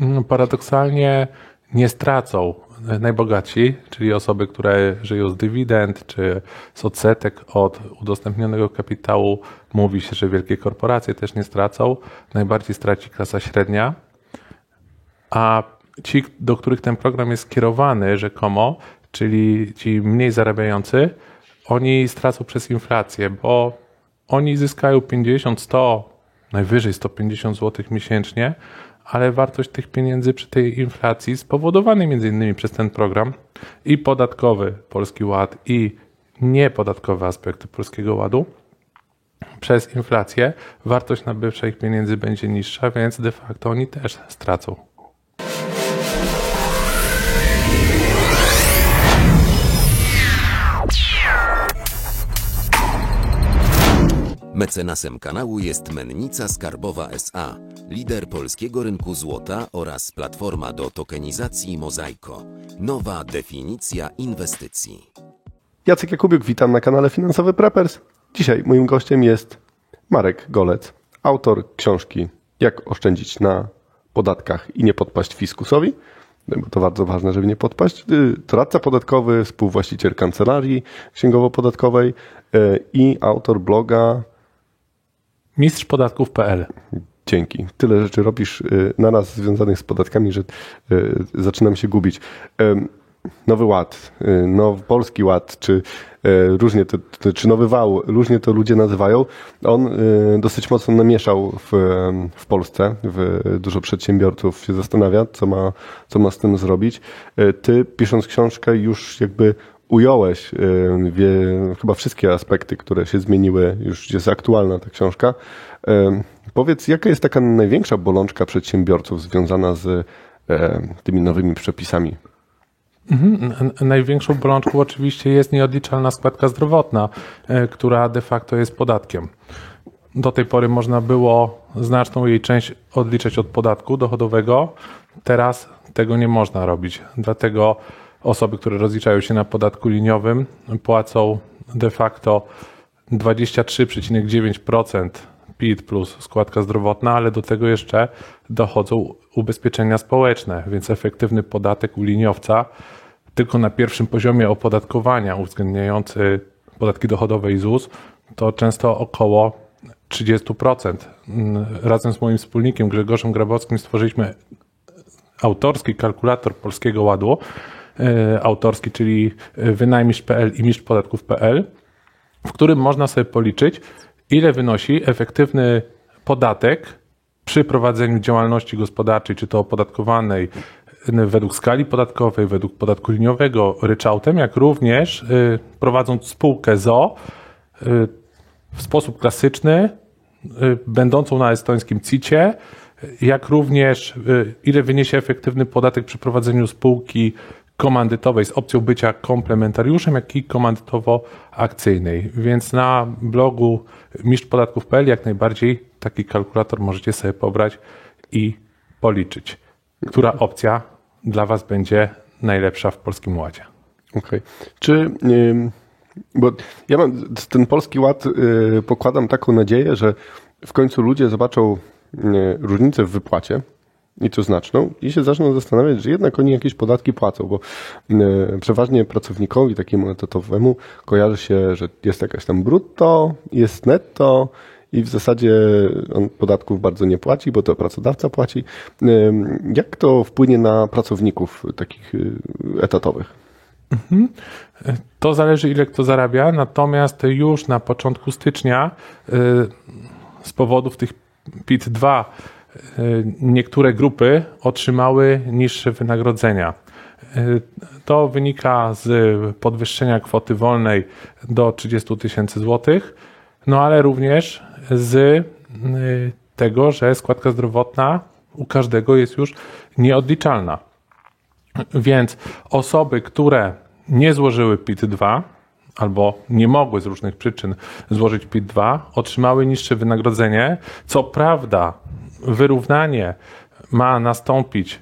mm, paradoksalnie nie stracą najbogatsi, czyli osoby, które żyją z dywidend czy z odsetek od udostępnionego kapitału. Mówi się, że wielkie korporacje też nie stracą. Najbardziej straci klasa średnia. A ci, do których ten program jest skierowany rzekomo, czyli ci mniej zarabiający, oni stracą przez inflację, bo oni zyskają 50, 100, najwyżej 150 zł miesięcznie, ale wartość tych pieniędzy przy tej inflacji spowodowanej innymi przez ten program i podatkowy Polski Ład i niepodatkowe aspekty Polskiego Ładu przez inflację wartość nabywcza ich pieniędzy będzie niższa, więc de facto oni też stracą. Mecenasem kanału jest Mennica Skarbowa SA, lider polskiego rynku złota oraz platforma do tokenizacji Mozaiko. Nowa definicja inwestycji. Jacek Jakubiuk, witam na kanale Finansowy Preppers. Dzisiaj moim gościem jest Marek Golec, autor książki Jak oszczędzić na podatkach i nie podpaść fiskusowi. Bo to bardzo ważne, żeby nie podpaść. To radca podatkowy, współwłaściciel kancelarii księgowo-podatkowej y, i autor bloga Mistrzpodatków.pl Dzięki. Tyle rzeczy robisz y, na nas związanych z podatkami, że y, zaczynam się gubić. Nowy Ład, y, nowy Polski Ład, czy różnie to, czy Nowy Wał, różnie to ludzie nazywają. On dosyć mocno namieszał w, w Polsce. Dużo przedsiębiorców się zastanawia, co ma, co ma z tym zrobić. Ty, pisząc książkę, już jakby ująłeś wie, chyba wszystkie aspekty, które się zmieniły, już jest aktualna ta książka. Powiedz, jaka jest taka największa bolączka przedsiębiorców związana z tymi nowymi przepisami? Mhm. Największą bolączką oczywiście jest nieodliczalna składka zdrowotna, e, która de facto jest podatkiem. Do tej pory można było znaczną jej część odliczać od podatku dochodowego. Teraz tego nie można robić. Dlatego osoby, które rozliczają się na podatku liniowym, płacą de facto 23,9% PIT plus składka zdrowotna, ale do tego jeszcze dochodzą ubezpieczenia społeczne, więc efektywny podatek u liniowca tylko na pierwszym poziomie opodatkowania uwzględniający podatki dochodowe i ZUS to często około 30%. Razem z moim wspólnikiem Grzegorzem Grabowskim stworzyliśmy autorski kalkulator Polskiego Ładu, autorski, czyli e, wynajmisz.pl i mistrz.podatków.pl, w którym można sobie policzyć, ile wynosi efektywny podatek przy prowadzeniu działalności gospodarczej, czy to opodatkowanej e, według skali podatkowej, według podatku liniowego, ryczałtem, jak również prowadząc spółkę ZO w sposób klasyczny, będącą na estońskim CIT-ie, jak również ile wyniesie efektywny podatek przy prowadzeniu spółki komandytowej z opcją bycia komplementariuszem, jak i komandytowo-akcyjnej. Więc na blogu mistrzpodatków.pl jak najbardziej taki kalkulator możecie sobie pobrać i policzyć, która opcja dla Was będzie najlepsza w Polskim Ładzie. Okej. Okay. Czy... Bo ja mam ten polski ład, y, pokładam taką nadzieję, że w końcu ludzie zobaczą różnicę w wypłacie i to znaczną i się zaczną zastanawiać, że jednak oni jakieś podatki płacą, bo e, przeważnie pracownikowi takiemu etatowemu kojarzy się, że jest jakaś tam brutto, jest netto i w zasadzie on podatków bardzo nie płaci, bo to pracodawca płaci. E, jak to wpłynie na pracowników takich e, etatowych? Mhm. To zależy, ile kto zarabia, natomiast już na początku stycznia z powodów tych PIT-2 niektóre grupy otrzymały niższe wynagrodzenia. To wynika z podwyższenia kwoty wolnej do 30 tysięcy złotych, no ale również z y, tego, że składka zdrowotna u każdego jest już nieodliczalna. Więc osoby, które nie złożyły PIT-2 albo nie mogły z różnych przyczyn złożyć PIT-2, otrzymały niższe wynagrodzenie. Co prawda, wyrównanie ma nastąpić y,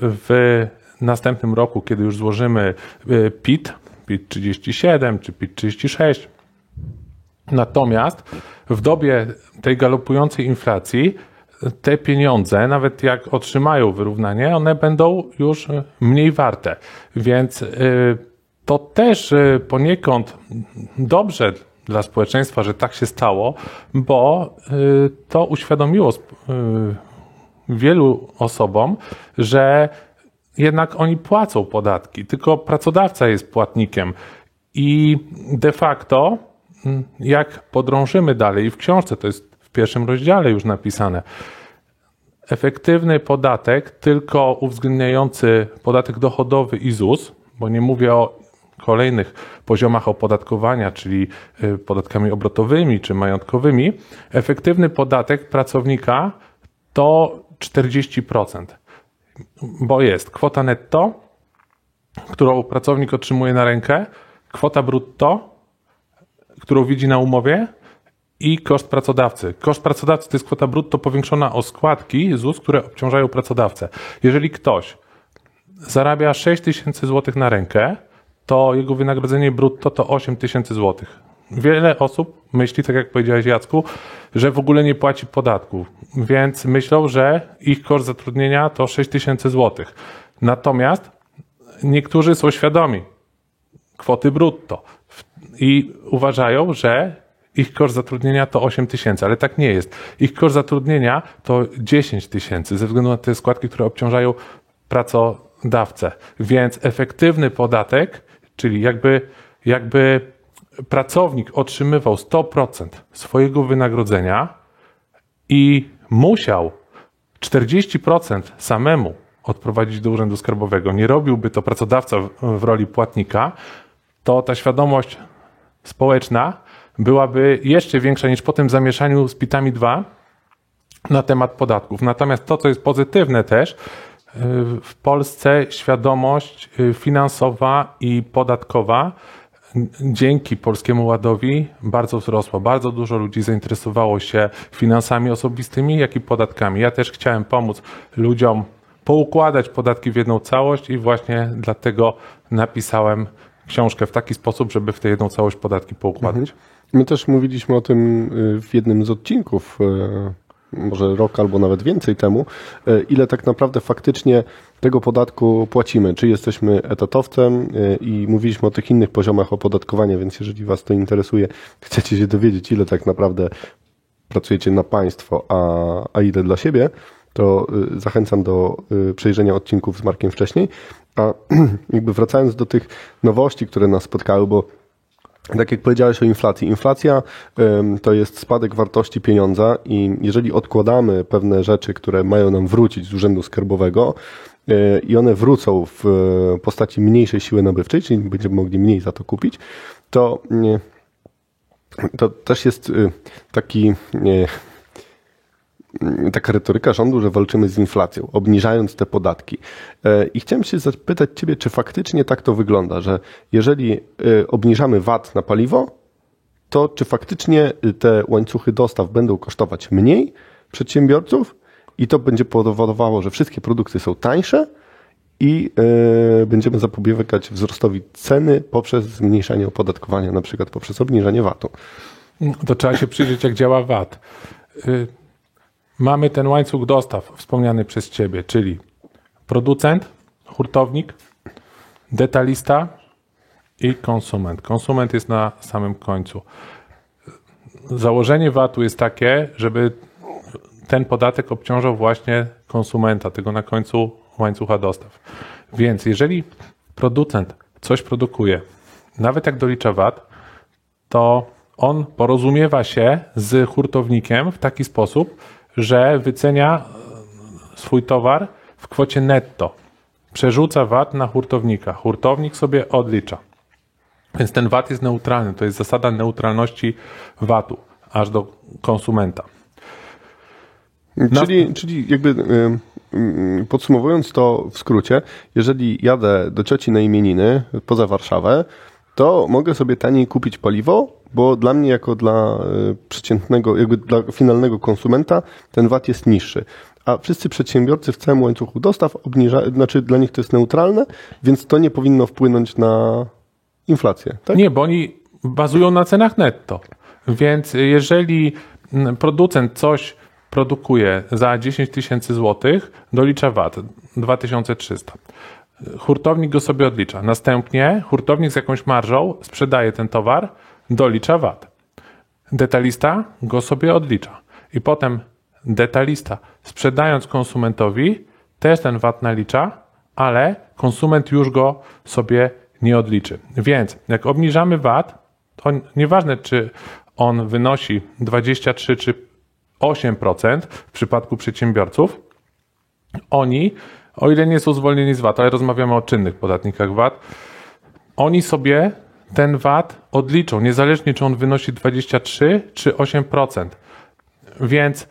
w następnym roku, kiedy już złożymy y, PIT, PIT 37 czy PIT 36. Natomiast w dobie tej galopującej inflacji te pieniądze, nawet jak otrzymają wyrównanie, one będą już y, mniej warte. Więc y, to też y, poniekąd dobrze dla społeczeństwa, że tak się stało, bo y, to uświadomiło y, wielu osobom, że jednak oni płacą podatki, tylko pracodawca jest płatnikiem. I de facto, mm, jak podrążymy dalej, i w książce to jest w pierwszym rozdziale już napisane, efektywny podatek, tylko uwzględniający podatek dochodowy i ZUS, bo nie mówię o kolejnych poziomach opodatkowania, czyli y, podatkami obrotowymi czy majątkowymi, efektywny podatek pracownika to 40%, bo jest kwota netto, którą pracownik otrzymuje na rękę, kwota brutto, którą widzi na umowie i koszt pracodawcy. Koszt pracodawcy to jest kwota brutto powiększona o składki ZUS, które obciążają pracodawcę. Jeżeli ktoś zarabia 6 tysięcy złotych na rękę, to jego wynagrodzenie brutto to 8 tysięcy złotych. Wiele osób myśli, tak jak powiedziałeś Jacku, że w ogóle nie płaci podatków, więc myślą, że ich koszt zatrudnienia to 6 tysięcy złotych. Natomiast niektórzy są świadomi kwoty brutto i uważają, że ich koszt zatrudnienia to 8 tysięcy, ale tak nie jest. Ich koszt zatrudnienia to 10 tysięcy ze względu na te składki, które obciążają pracodawcę. Więc efektywny podatek, czyli jakby, jakby pracownik otrzymywał 100% swojego wynagrodzenia i musiał 40% samemu odprowadzić do Urzędu Skarbowego, nie robiłby to pracodawca w, w roli płatnika, to ta świadomość społeczna byłaby jeszcze większa niż po tym zamieszaniu z PIT-ami 2 na temat podatków. Natomiast to, co jest pozytywne też, w Polsce świadomość y, finansowa i podatkowa dzięki Polskiemu Ładowi bardzo wzrosła. Bardzo dużo ludzi zainteresowało się finansami osobistymi, jak i podatkami. Ja też chciałem pomóc ludziom poukładać podatki w jedną całość i właśnie dlatego napisałem książkę w taki sposób, żeby w tę jedną całość podatki poukładać. My też mówiliśmy o tym y, w jednym z odcinków, y, może rok albo nawet więcej temu, y, ile tak naprawdę faktycznie tego podatku płacimy. Czy jesteśmy etatowcem y, i mówiliśmy o tych innych poziomach opodatkowania, więc jeżeli Was to interesuje, chcecie się dowiedzieć, ile tak naprawdę pracujecie na państwo, a, a ile dla siebie, to y, zachęcam do przejrzenia odcinków z Markiem wcześniej. A jakby wracając do tych nowości, które nas spotkały, bo tak jak powiedziałeś o inflacji. Inflacja to jest spadek wartości pieniądza i jeżeli odkładamy pewne rzeczy, które mają nam wrócić z urzędu skarbowego y, i one wrócą w y, postaci mniejszej siły nabywczej, czyli będziemy mogli mniej za to kupić, to, y, to też jest y, taki taka retoryka rządu, że walczymy z inflacją, obniżając te podatki. E, I chciałem się zapytać Ciebie, czy faktycznie tak to wygląda, że jeżeli e, obniżamy VAT na paliwo, to czy faktycznie te łańcuchy dostaw będą kosztować mniej przedsiębiorców i to będzie powodowało, że wszystkie produkty są tańsze i e, będziemy zapobiegać wzrostowi ceny poprzez zmniejszenie opodatkowania, na przykład poprzez obniżenie VAT-u. To trzeba się przyjrzeć, jak działa VAT. Mamy ten łańcuch dostaw wspomniany przez Ciebie, czyli producent, hurtownik, detalista i konsument. Konsument jest na samym końcu. Założenie VAT-u jest takie, żeby ten podatek obciążał właśnie konsumenta, tego na końcu łańcucha dostaw. Więc jeżeli producent coś produkuje, nawet jak dolicza VAT, to on porozumiewa się z hurtownikiem w taki sposób, że wycenia swój towar w kwocie netto. Przerzuca VAT na hurtownika. Hurtownik sobie odlicza. Więc ten VAT jest neutralny. To jest zasada neutralności VAT-u aż do konsumenta. Czyli, czyli jakby podsumowując to w skrócie, jeżeli jadę do cioci na imieniny poza Warszawę, to mogę sobie taniej kupić paliwo, bo dla mnie jako dla y, przeciętnego, jakby dla finalnego konsumenta ten VAT jest niższy. A wszyscy przedsiębiorcy w całym łańcuchu dostaw obniża, znaczy dla nich to jest neutralne, więc to nie powinno wpłynąć na inflację. Tak? Nie, bo oni bazują na cenach netto. Więc jeżeli mm, producent coś produkuje za 10 tysięcy złotych, dolicza VAT 2300. Hurtownik go sobie odlicza. Następnie hurtownik z jakąś marżą sprzedaje ten towar, dolicza VAT. Detalista go sobie odlicza. I potem detalista, sprzedając konsumentowi, też ten VAT nalicza, ale konsument już go sobie nie odliczy. Więc jak obniżamy VAT, to nieważne, czy on wynosi 23 czy 8% w przypadku przedsiębiorców, oni, o ile nie są zwolnieni z VAT, ale rozmawiamy o czynnych podatnikach VAT, oni sobie ten VAT odliczą, niezależnie czy on wynosi 23 czy 8%. Więc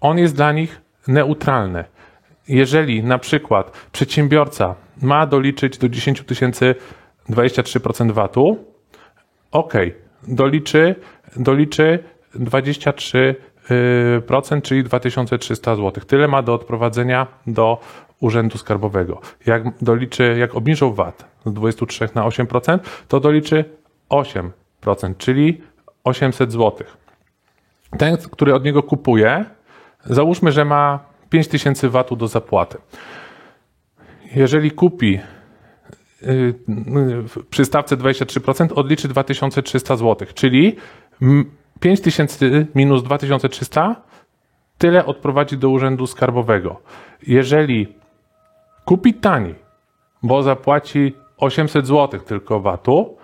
on jest dla nich neutralny. Jeżeli na przykład przedsiębiorca ma doliczyć do 10 tysięcy 23% VAT-u, ok, doliczy, doliczy 23%, czyli 2300 zł. Tyle ma do odprowadzenia do Urzędu Skarbowego. Jak doliczy, jak obniżą VAT z 23 na 8%, to doliczy 8%, czyli 800 zł. Ten, który od niego kupuje, załóżmy, że ma 5000 VAT-u do zapłaty. Jeżeli kupi przy stawce 23% odliczy 2300 zł, czyli 5000 minus 2300 tyle odprowadzi do urzędu skarbowego. Jeżeli kupi taniej, bo zapłaci 800 zł tylko VAT-u,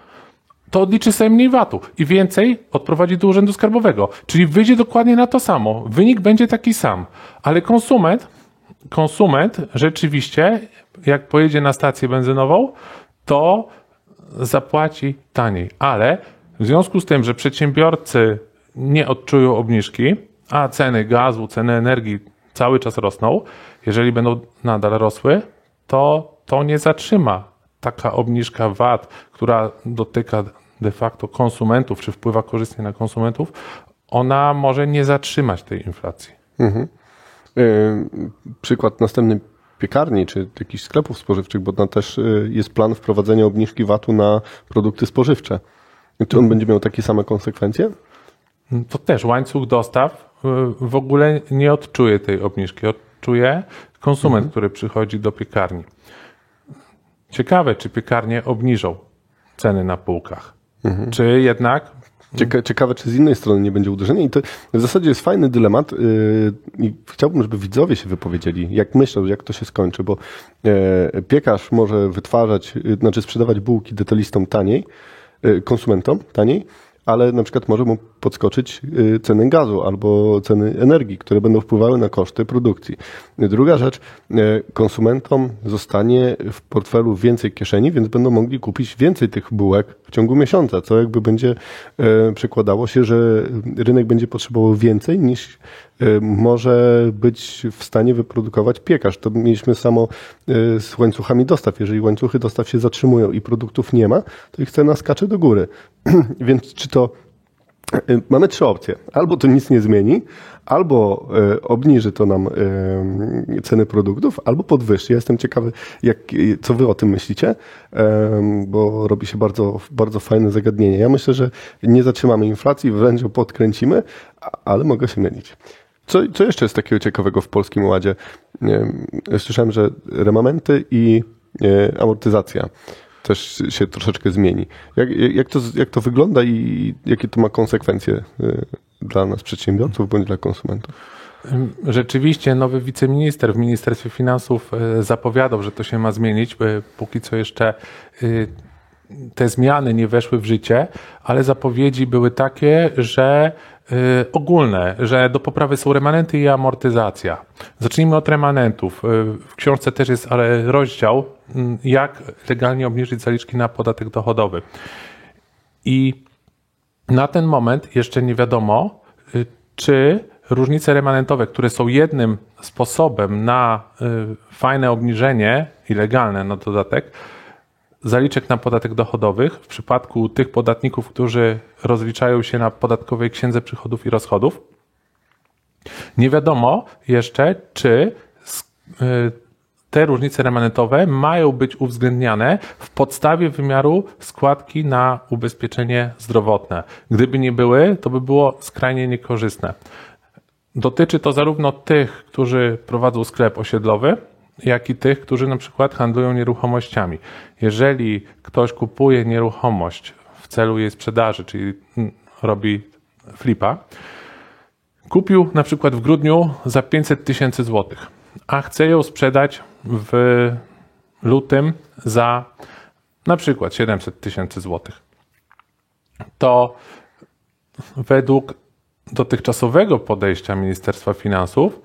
to odliczy sobie mniej VAT-u i więcej odprowadzi do urzędu skarbowego. Czyli wyjdzie dokładnie na to samo. Wynik będzie taki sam, ale konsument, konsument rzeczywiście, jak pojedzie na stację benzynową, to zapłaci taniej. Ale w związku z tym, że przedsiębiorcy nie odczują obniżki, a ceny gazu, ceny energii cały czas rosną, jeżeli będą nadal rosły, to to nie zatrzyma taka obniżka VAT, która dotyka de facto konsumentów, czy wpływa korzystnie na konsumentów, ona może nie zatrzymać tej inflacji. Mhm. Yy, przykład następny piekarni, czy jakichś sklepów spożywczych, bo tam też yy, jest plan wprowadzenia obniżki VAT-u na produkty spożywcze. Czy on będzie miał takie same konsekwencje? To też łańcuch dostaw yy, w ogóle nie odczuje tej obniżki. Odczuje konsument, mhm. który przychodzi do piekarni. Ciekawe, czy piekarnie obniżą ceny na półkach. Mhm. Czy jednak. Cieka ciekawe, czy z innej strony nie będzie uderzenia. I to w zasadzie jest fajny dylemat. Yy, I chciałbym, żeby widzowie się wypowiedzieli, jak myślą, jak to się skończy, bo yy, piekarz może wytwarzać, yy, znaczy sprzedawać bułki detalistom taniej, yy, konsumentom taniej, ale na przykład może mu podskoczyć y, ceny gazu albo ceny energii, które będą wpływały na koszty produkcji. Druga rzecz, y, konsumentom zostanie w portfelu więcej kieszeni, więc będą mogli kupić więcej tych bułek w ciągu miesiąca, co jakby będzie y, przekładało się, że rynek będzie potrzebował więcej niż może być w stanie wyprodukować piekarz. To mieliśmy samo z łańcuchami dostaw. Jeżeli łańcuchy dostaw się zatrzymują i produktów nie ma, to ich cena skacze do góry. Więc czy to mamy trzy opcje. Albo to nic nie zmieni, albo y, obniży to nam y, ceny produktów, albo podwyższy. Ja jestem ciekawy, jak, co wy o tym myślicie, bo robi się bardzo, bardzo fajne zagadnienie. Ja myślę, że nie zatrzymamy inflacji, wręcz ją podkręcimy, ale mogę się mylić. Co, co jeszcze jest takiego ciekawego w Polskim Ładzie? Słyszałem, że remamenty i amortyzacja też się troszeczkę zmieni. Jak, jak, to, jak to wygląda i jakie to ma konsekwencje y, dla nas, przedsiębiorców, bądź dla konsumentów? Rzeczywiście nowy wiceminister w Ministerstwie Finansów y, zapowiadał, że to się ma zmienić. Póki co jeszcze y, te zmiany nie weszły w życie, ale zapowiedzi były takie, że Y, ogólne, że do poprawy są remanenty i amortyzacja. Zacznijmy od remanentów. Y, w książce też jest rozdział, mm, jak legalnie obniżyć zaliczki na podatek dochodowy. I na ten moment jeszcze nie wiadomo, y, czy różnice remanentowe, które są jednym sposobem na fajne obniżenie i legalne na dodatek, zaliczek na podatek dochodowych w przypadku tych podatników, którzy rozliczają się na podatkowej księdze przychodów i rozchodów. Nie wiadomo jeszcze, czy y, te różnice remanentowe mają być uwzględniane w podstawie wymiaru składki na ubezpieczenie zdrowotne. Gdyby nie były, to by było skrajnie niekorzystne. dotyczy to zarówno tych, którzy prowadzą sklep osiedlowy, jak i tych, którzy na przykład handlują nieruchomościami. Jeżeli ktoś kupuje nieruchomość w celu jej sprzedaży, czyli mm, robi flipa, kupił na przykład w grudniu za 500 tysięcy złotych, a chce ją sprzedać w lutym za na przykład 700 tysięcy złotych, to według dotychczasowego podejścia Ministerstwa Finansów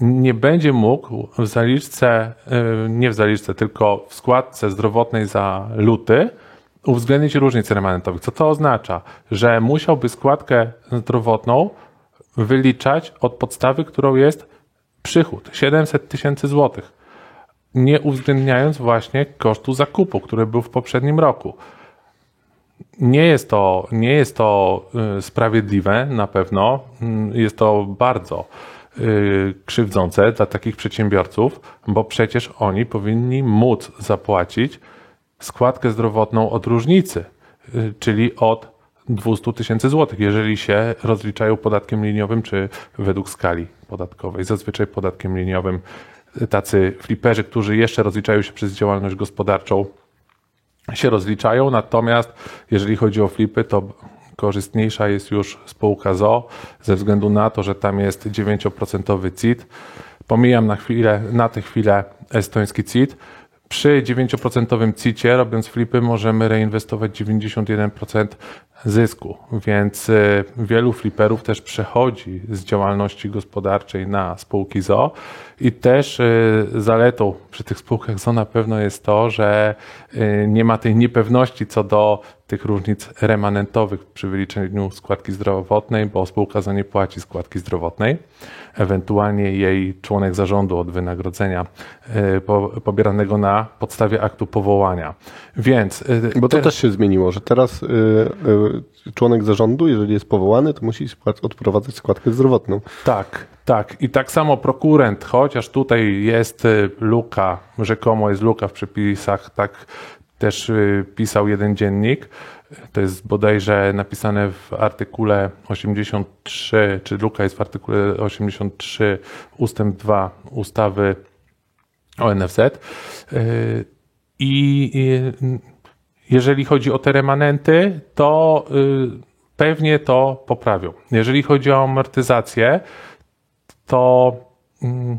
nie będzie mógł w zaliczce, y, nie w zaliczce, tylko w składce zdrowotnej za luty uwzględnić różnic remanentowych. Co to oznacza? Że musiałby składkę zdrowotną wyliczać od podstawy, którą jest przychód 700 tysięcy złotych, nie uwzględniając właśnie kosztu zakupu, który był w poprzednim roku. Nie jest to, nie jest to y, sprawiedliwe na pewno. Mm, jest to bardzo y, krzywdzące dla takich przedsiębiorców, bo przecież oni powinni móc zapłacić składkę zdrowotną od różnicy, y, czyli od 200 tysięcy złotych, jeżeli się rozliczają podatkiem liniowym czy według skali podatkowej. Zazwyczaj podatkiem liniowym tacy fliperzy, którzy jeszcze rozliczają się przez działalność gospodarczą, się rozliczają, natomiast jeżeli chodzi o flipy, to korzystniejsza jest już spółka ZO ze względu na to, że tam jest 9% CIT. Pomijam na chwilę, na tę chwilę estoński CIT. Przy 9% CIT-ie, robiąc flipy, możemy reinwestować 91% zysku, więc y, wielu fliperów też przechodzi z działalności gospodarczej na spółki ZO i też y, zaletą przy tych spółkach ZO na pewno jest to, że y, nie ma tej niepewności co do tych różnic remanentowych przy wyliczeniu składki zdrowotnej, bo spółka ZO nie płaci składki zdrowotnej, ewentualnie jej członek zarządu od wynagrodzenia pobieranego na podstawie aktu powołania. Więc bo to te... też się zmieniło, że teraz członek zarządu, jeżeli jest powołany, to musi odprowadzać składkę zdrowotną. Tak, tak. I tak samo prokurent, chociaż tutaj jest luka, rzekomo jest luka w przepisach, tak też y, pisał jeden dziennik. To jest bodajże napisane w artykule 83, czy luka jest w artykule 83 ustęp 2 ustawy o NFZ. Y, I jeżeli chodzi o te remanenty, to y, pewnie to poprawią. Jeżeli chodzi o amortyzację, to mm,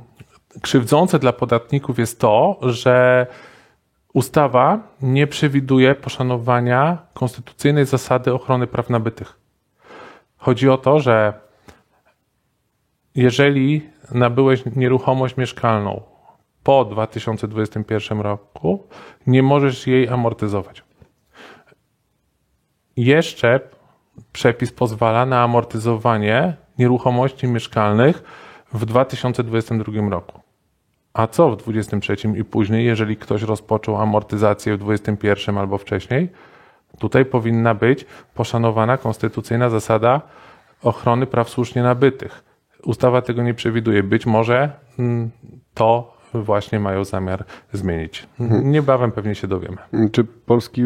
krzywdzące dla podatników jest to, że ustawa nie przewiduje poszanowania konstytucyjnej zasady ochrony praw nabytych. Chodzi o to, że jeżeli nabyłeś nieruchomość mieszkalną po 2021 roku, nie możesz jej amortyzować. Jeszcze przepis pozwala na amortyzowanie nieruchomości mieszkalnych w 2022 roku. A co w 2023 i później, jeżeli ktoś rozpoczął amortyzację w 2021 albo wcześniej? Tutaj powinna być poszanowana konstytucyjna zasada ochrony praw słusznie nabytych. Ustawa tego nie przewiduje. Być może mm, to właśnie mają zamiar zmienić. Mhm. Niebawem pewnie się dowiemy. Czy polski,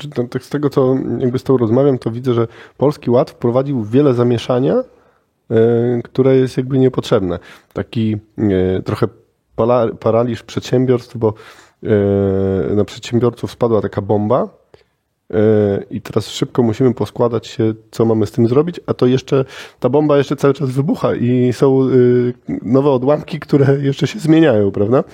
czy tak z tego co jakby z tą rozmawiam, to widzę, że polski ład wprowadził wiele zamieszania, e, które jest jakby niepotrzebne. Taki e, trochę paraliż przedsiębiorstw, bo e, na przedsiębiorców spadła taka bomba, i teraz szybko musimy poskładać się, co mamy z tym zrobić, a to jeszcze, ta bomba jeszcze cały czas wybucha i są y, nowe odłamki, które jeszcze się zmieniają, prawda?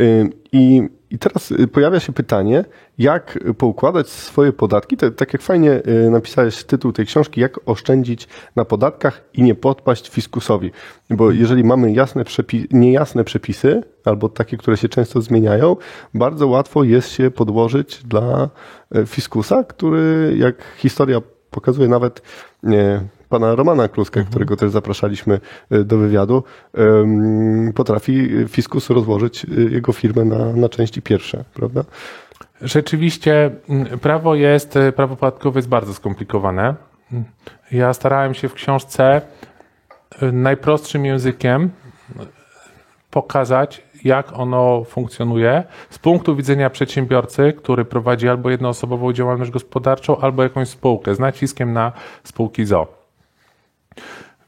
Y, I, I teraz pojawia się pytanie, jak poukładać swoje podatki, tak, tak jak fajnie y, napisałeś tytuł tej książki, jak oszczędzić na podatkach i nie podpaść fiskusowi. Bo jeżeli mamy jasne przepi niejasne przepisy, albo takie, które się często zmieniają, bardzo łatwo jest się podłożyć dla e, fiskusa, który jak historia pokazuje nawet pana Romana Kluska, mhm. którego też zapraszaliśmy e, do wywiadu, potrafi fiskus rozłożyć e, jego firmę na, na części pierwsze, prawda? Rzeczywiście prawo jest, prawo podatkowe jest bardzo skomplikowane. Ja starałem się w książce najprostszym językiem pokazać, jak ono funkcjonuje z punktu widzenia przedsiębiorcy, który prowadzi albo jednoosobową działalność gospodarczą, albo jakąś spółkę z naciskiem na spółki ZO.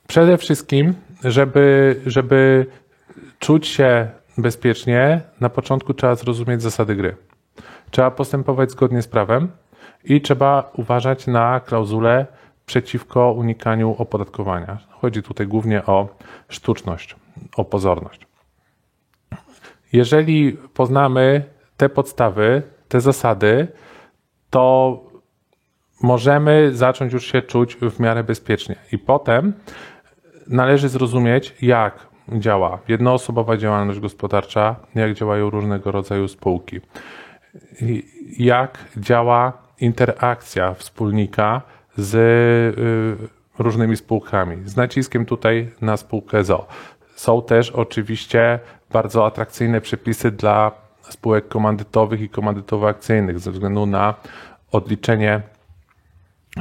Przede wszystkim, żeby, żeby czuć się bezpiecznie, na początku trzeba zrozumieć zasady gry. Trzeba postępować zgodnie z prawem i trzeba uważać na klauzulę przeciwko unikaniu opodatkowania. Chodzi tutaj głównie o sztuczność, o pozorność. Jeżeli poznamy te podstawy, te zasady, to możemy zacząć już się czuć w miarę bezpiecznie. I potem należy zrozumieć, jak działa jednoosobowa działalność gospodarcza, jak działają różnego rodzaju spółki, jak działa interakcja wspólnika z y, różnymi spółkami, z naciskiem tutaj na spółkę ZO. Są też oczywiście bardzo atrakcyjne przepisy dla spółek komandytowych i komandytowo-akcyjnych ze względu na odliczenie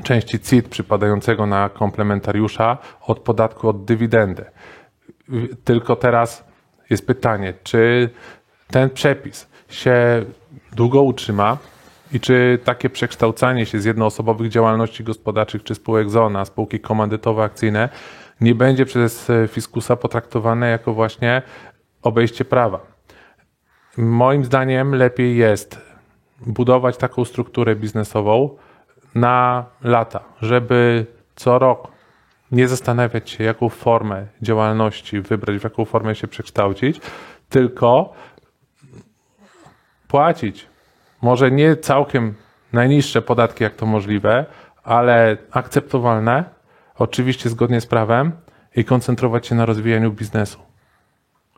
części CIT przypadającego na komplementariusza od podatku od dywidendy. Tylko teraz jest pytanie, czy ten przepis się długo utrzyma i czy takie przekształcanie się z jednoosobowych działalności gospodarczych czy spółek ZO na spółki komandytowe akcyjne nie będzie przez fiskusa potraktowane jako właśnie obejście prawa. Moim zdaniem lepiej jest budować taką strukturę biznesową na lata, żeby co rok nie zastanawiać się, jaką formę działalności wybrać, w jaką formę się przekształcić, tylko płacić może nie całkiem najniższe podatki, jak to możliwe, ale akceptowalne, oczywiście zgodnie z prawem i koncentrować się na rozwijaniu biznesu.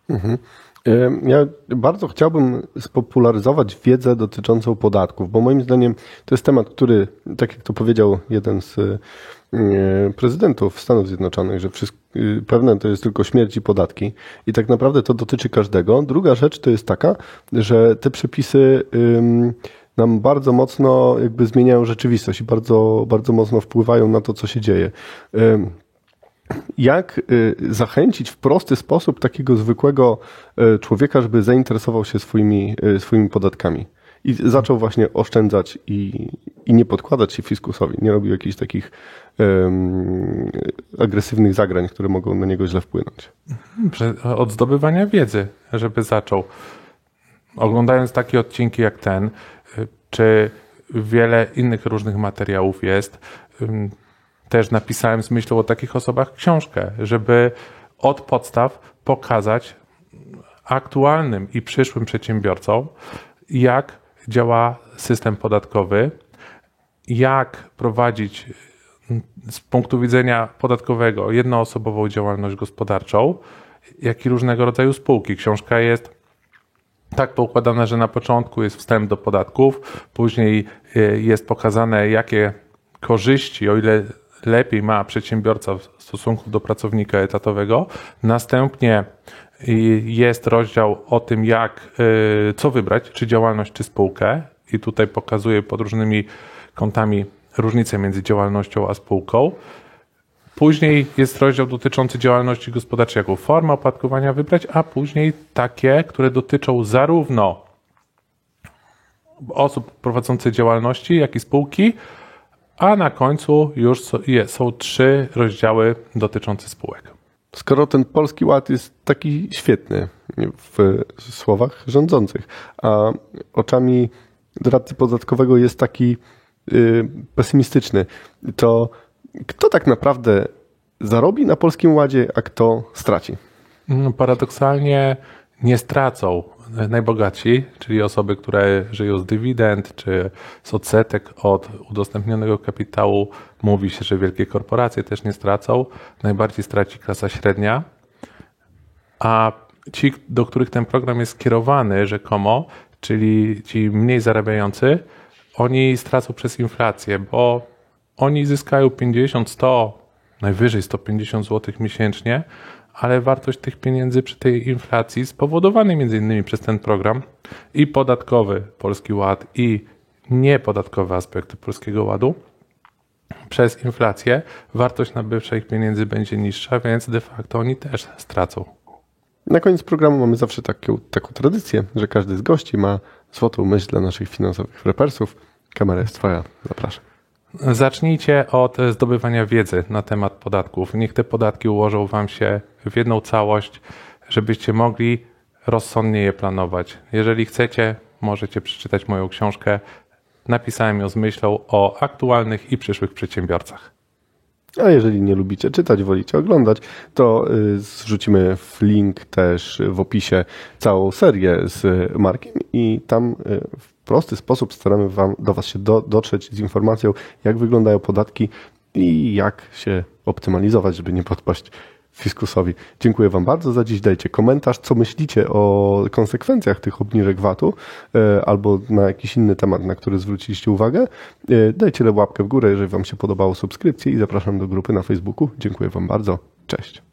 Mhm. Ja bardzo chciałbym spopularyzować wiedzę dotyczącą podatków, bo moim zdaniem to jest temat, który, tak jak to powiedział jeden z prezydentów Stanów Zjednoczonych, że y, pewne to jest tylko śmierć i podatki i tak naprawdę to dotyczy każdego. Druga rzecz to jest taka, że te przepisy nam bardzo mocno jakby zmieniają rzeczywistość i bardzo, bardzo mocno wpływają na to, co się dzieje jak y, zachęcić w prosty sposób takiego zwykłego y, człowieka, żeby zainteresował się swoimi, y, swoimi podatkami. I zaczął właśnie oszczędzać i, i nie podkładać się fiskusowi. Nie robił jakichś takich um, agresywnych zagrań, które mogą na niego źle wpłynąć. Od zdobywania wiedzy, żeby zaczął. Oglądając takie odcinki jak ten, czy wiele innych różnych materiałów jest, też napisałem z myślą o takich osobach książkę, żeby od podstaw pokazać aktualnym i przyszłym przedsiębiorcom, jak działa system podatkowy, jak prowadzić z punktu widzenia podatkowego jednoosobową działalność gospodarczą, jak i różnego rodzaju spółki. Książka jest tak poukładana, że na początku jest wstęp do podatków, później y, jest pokazane, jakie korzyści, o ile lepiej ma przedsiębiorca w stosunku do pracownika etatowego. Następnie jest rozdział o tym, jak, y, co wybrać, czy działalność, czy spółkę. I tutaj pokazuję pod różnymi kątami różnicę między działalnością a spółką. Później jest rozdział dotyczący działalności gospodarczej, jaką formę opłatkowania wybrać, a później takie, które dotyczą zarówno osób prowadzących działalności, jak i spółki, a na końcu już są trzy rozdziały dotyczące spółek. Skoro ten polski ład jest taki świetny w słowach rządzących, a oczami doradcy podatkowego jest taki y, pesymistyczny, to kto tak naprawdę zarobi na polskim ładzie, a kto straci? No, paradoksalnie nie stracą najbogatsi, czyli osoby, które żyją z dywidend czy z odsetek od udostępnionego kapitału. Mówi się, że wielkie korporacje też nie stracą. Najbardziej straci klasa średnia. A ci, do których ten program jest skierowany rzekomo, czyli ci mniej zarabiający, oni stracą przez inflację, bo oni zyskają 50, 100, najwyżej 150 zł miesięcznie, ale wartość tych pieniędzy przy tej inflacji spowodowanej innymi przez ten program i podatkowy Polski Ład i niepodatkowe aspekty Polskiego Ładu przez inflację wartość nabywcza ich pieniędzy będzie niższa, więc de facto oni też stracą. Na koniec programu mamy zawsze taką tradycję, że każdy z gości ma złotą myśl dla naszych finansowych repersów. Kamera jest twoja, zapraszam. Zacznijcie od zdobywania wiedzy na temat podatków. Niech te podatki ułożą Wam się w jedną całość, żebyście mogli rozsądnie je planować. Jeżeli chcecie, możecie przeczytać moją książkę. Napisałem ją z myślą o aktualnych i przyszłych przedsiębiorcach. A jeżeli nie lubicie czytać, wolicie oglądać, to y, zrzucimy w link też w opisie całą serię z Markiem i tam y, w prosty sposób staramy wam, do Was się do, dotrzeć z informacją, jak wyglądają podatki i jak się optymalizować, żeby nie podpaść fiskusowi. Dziękuję Wam bardzo za dziś. Dajcie komentarz, co myślicie o konsekwencjach tych obniżek VAT-u e, albo na jakiś inny temat, na który zwróciliście uwagę. E, Dajcie łapkę w górę, jeżeli Wam się podobało subskrypcję i zapraszam do grupy na Facebooku. Dziękuję Wam bardzo. Cześć.